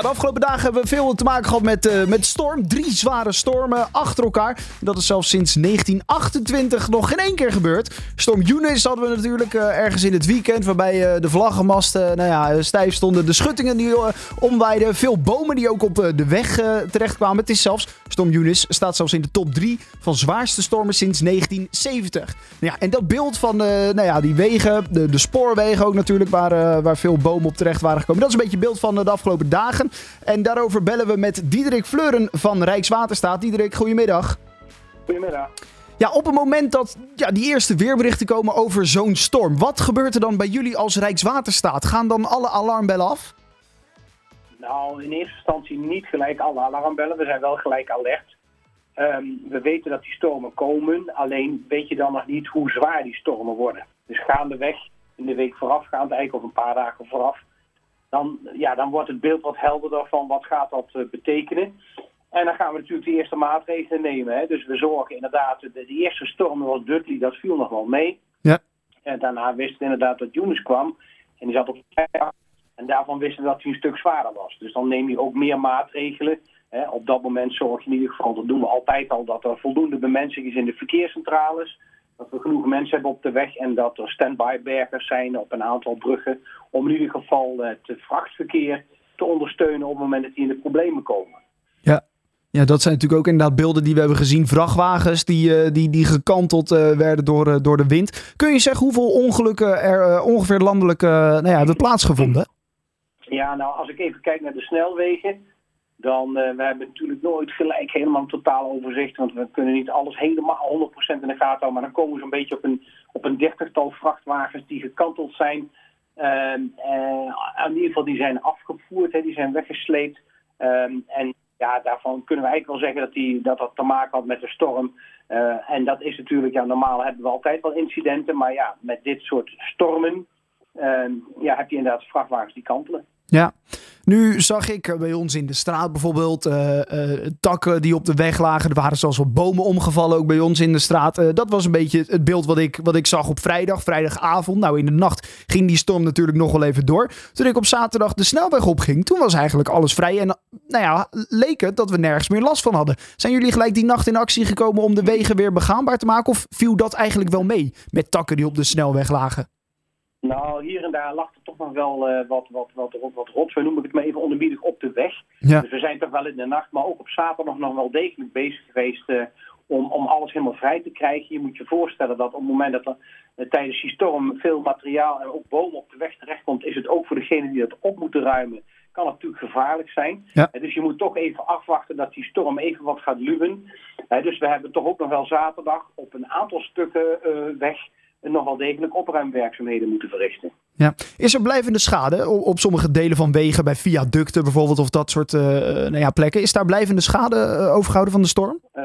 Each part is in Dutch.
De afgelopen dagen hebben we veel te maken gehad met, uh, met storm. Drie zware stormen achter elkaar. Dat is zelfs sinds 1928 nog geen één keer gebeurd. Storm Eunice hadden we natuurlijk uh, ergens in het weekend. Waarbij uh, de vlaggenmasten nou ja, stijf stonden. De schuttingen die omwaaiden. Veel bomen die ook op de weg terechtkwamen. Het is zelfs, Storm Eunice staat zelfs in de top 3 van zwaarste stormen sinds 1970. Nou ja, en dat beeld van nou ja, die wegen, de, de spoorwegen ook natuurlijk, waar, waar veel bomen op terecht waren gekomen. Dat is een beetje het beeld van de afgelopen dagen. En daarover bellen we met Diederik Fleuren van Rijkswaterstaat. Diederik, goedemiddag. Goedemiddag. Ja, op het moment dat ja, die eerste weerberichten komen over zo'n storm, wat gebeurt er dan bij jullie als Rijkswaterstaat? Gaan dan alle alarmbellen af? Nou, in eerste instantie niet gelijk alle alarmbellen. We zijn wel gelijk alert. Ehm, we weten dat die stormen komen, alleen weet je dan nog niet hoe zwaar die stormen worden. Dus gaandeweg, in de week voorafgaand, eigenlijk of een paar dagen vooraf, dan, ja, dan wordt het beeld wat helderder van wat gaat dat uh, betekenen. En dan gaan we natuurlijk de eerste maatregelen nemen. Hè. Dus we zorgen inderdaad, de, de eerste storm was Dudley, dat viel nog wel mee. Ja. En daarna wisten we inderdaad dat Yunus kwam. En die zat op En daarvan wisten we dat hij een stuk zwaarder was. Dus dan neem je ook meer maatregelen. Hè. Op dat moment zorg je in ieder geval, dat doen we altijd al, dat er voldoende bemensing is in de verkeerscentrales dat we genoeg mensen hebben op de weg en dat er stand-by-bergers zijn op een aantal bruggen om in ieder geval het vrachtverkeer te ondersteunen op het moment dat die in de problemen komen. Ja. Ja, dat zijn natuurlijk ook inderdaad beelden die we hebben gezien. Vrachtwagens die, uh, die, die gekanteld uh, werden door, door de wind. Kun je zeggen hoeveel ongelukken er ongeveer landelijk nou ja, hebben plaatsgevonden? Ja, nou als ik even kijk naar de snelwegen dan uh, we hebben natuurlijk nooit gelijk helemaal een totaal overzicht. Want we kunnen niet alles helemaal 100% in de gaten houden. Maar dan komen we zo'n beetje op een, op een dertigtal vrachtwagens die gekanteld zijn. Uh, uh, in ieder geval die zijn afgevoerd, hè, die zijn weggesleept. Ehm, en ja, daarvan kunnen we eigenlijk wel zeggen dat die, dat, dat te maken had met de storm. Eh, en dat is natuurlijk, ja, normaal hebben we altijd wel incidenten. Maar ja, met dit soort stormen ehm, ja, heb je inderdaad vrachtwagens die kantelen. Ja, nu zag ik bij ons in de straat bijvoorbeeld uh, uh, takken die op de weg lagen. Er waren zelfs wat bomen omgevallen ook bij ons in de straat. Dat was een beetje het beeld wat ik, wat ik zag op vrijdag, vrijdagavond. Nou, in de nacht ging die storm natuurlijk nog wel even door. Toen ik op zaterdag de snelweg opging, toen was eigenlijk alles vrij. En nou ja, leek het dat we nergens meer last van hadden. Zijn jullie gelijk die nacht in actie gekomen om de wegen weer begaanbaar te maken? Of viel dat eigenlijk wel mee met takken die op de snelweg lagen? Nou, hier daar lag er toch nog wel uh, wat, wat, wat, wat, wat rotzooi, noem ik het maar even onderbiedig, op de weg. Dus we zijn toch wel in de nacht, maar ook op zaterdag nog wel degelijk bezig geweest uh, om, om alles helemaal vrij te krijgen. Je moet je voorstellen dat op het moment dat er uh, tijdens die storm veel materiaal en ook bomen op de weg terechtkomt, is het ook voor degene die dat op moeten ruimen, kan het natuurlijk gevaarlijk zijn. Ja. dus je moet toch even afwachten dat die storm even wat gaat luwen. dus we hebben toch ook nog wel zaterdag op een aantal stukken weg nog wel degelijk opruimwerkzaamheden moeten verrichten. Ja. Is er blijvende schade op, sommige delen van wegen, bij viaducten bijvoorbeeld, of dat soort uh, nou ja, plekken? Is daar blijvende schade uh, overgehouden van de storm? Uh,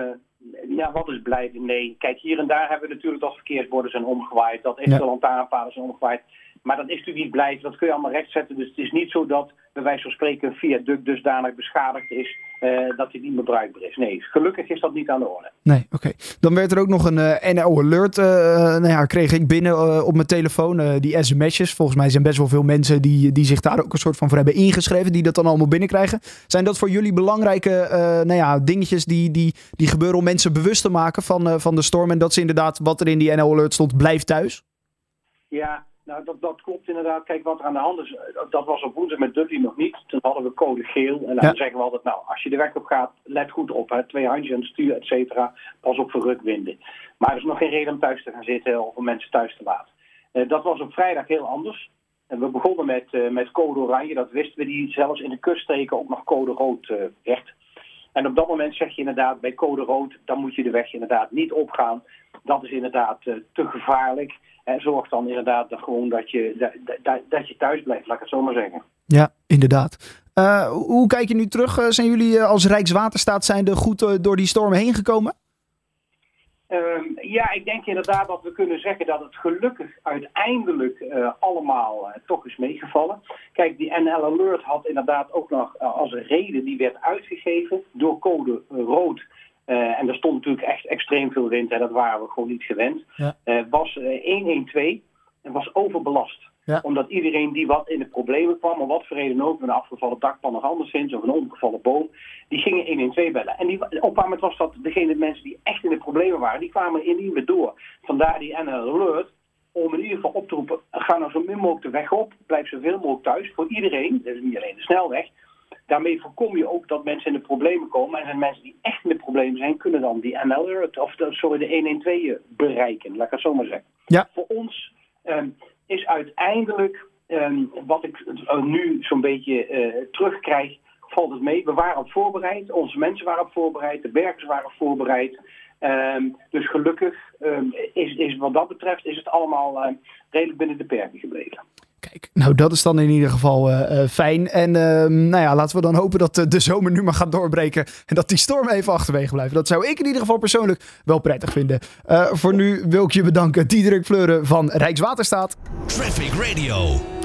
ja, wat is blijven? Nee. Kijk, hier en daar hebben we natuurlijk dat verkeersborden zijn omgewaaid, dat eventueel ja. lantaarnpalen zijn omgewaaid. Maar dat is natuurlijk niet blijven, dat kun je allemaal rechtzetten. Dus het is niet zo dat bij wijze van spreken een viaduct dusdanig beschadigd is uh, dat hij niet meer bruikbaar is. Nee, gelukkig is dat niet aan de orde. Nee, oké. Okay. Dan werd er ook nog een uh, NL-alert, uh, nou ja, kreeg ik binnen op mijn telefoon, die sms'jes. Volgens mij zijn best wel veel mensen die, die zich daar ook een soort van voor hebben ingeschreven, die dat dan allemaal binnenkrijgen. Zijn dat voor jullie belangrijke nou ja, dingetjes die, die, die gebeuren om mensen bewust te maken van, van de storm en dat ze inderdaad, wat er in die NL-alert stond, blijf thuis? Ja, nou, dat, dat klopt inderdaad. Kijk, wat er aan de hand is, dat was op woensdag met Dudley nog niet. Toen hadden we code geel. En dan ja. zeggen we altijd, nou, als je de weg op gaat, let goed op. Hè. Twee handjes aan het stuur, et cetera. Pas op voor rukwinden. Maar er is nog geen reden om thuis te gaan zitten of om mensen thuis te laten. Uh, dat was op vrijdag heel anders. En we begonnen met, uh, met code oranje. Dat wisten we, die zelfs in de kuststreken ook nog code rood uh, werd. En op dat moment zeg je inderdaad, bij code rood, dan moet je de weg inderdaad niet opgaan. Dat is inderdaad te gevaarlijk. En zorg dan inderdaad dat, gewoon dat je, dat, dat je thuis blijft, laat ik het zo maar zeggen. Ja, inderdaad. Uh, hoe kijk je nu terug? Uh, zijn jullie als Rijkswaterstaat zijn er goed door die stormen heen gekomen? Ehm, ja, ik denk inderdaad dat we kunnen zeggen dat het gelukkig uiteindelijk allemaal toch is meegevallen. Kijk, die NL Alert had inderdaad ook nog als een reden, die werd uitgegeven door code rood en er stond natuurlijk echt extreem veel wind en dat waren we gewoon niet gewend. Ja. Was uh, 112 en was overbelast. Omdat iedereen die wat in de problemen kwam, om wat voor reden ook, met een afgevallen dakpan of anderszins, of een omgevallen boom, die gingen 112 bellen. En die, op een was dat degene mensen die echt in de problemen waren, die kwamen in niet meer door. Vandaar die NL Alert, om in ieder geval op te roepen, ga nou zo min mogelijk de weg op, blijf zoveel mogelijk thuis, voor iedereen, dus niet alleen de snelweg. Daarmee voorkom je ook dat mensen in de problemen komen. En de mensen die echt in de problemen zijn, kunnen dan die NL Alert, of de, sorry, de 112 bereiken, laat ik het zo maar zeggen. Ja. Voor uiteindelijk, ehm, wat ik nu zo'n beetje uh, terugkrijg, valt het mee. We waren op voorbereid, onze mensen waren op voorbereid, de werkers waren op voorbereid. Ehm, dus gelukkig is, is wat dat betreft is het allemaal redelijk binnen de perken gebleven. Kijk, nou dat is dan in ieder geval uh, fijn. En uh, nou ja, laten we dan hopen dat de zomer nu maar gaat doorbreken. En dat die storm even achterwege blijft. Dat zou ik in ieder geval persoonlijk wel prettig vinden. Uh, voor nu wil ik je bedanken, Diederik Fleuren van Rijkswaterstaat. Traffic Radio.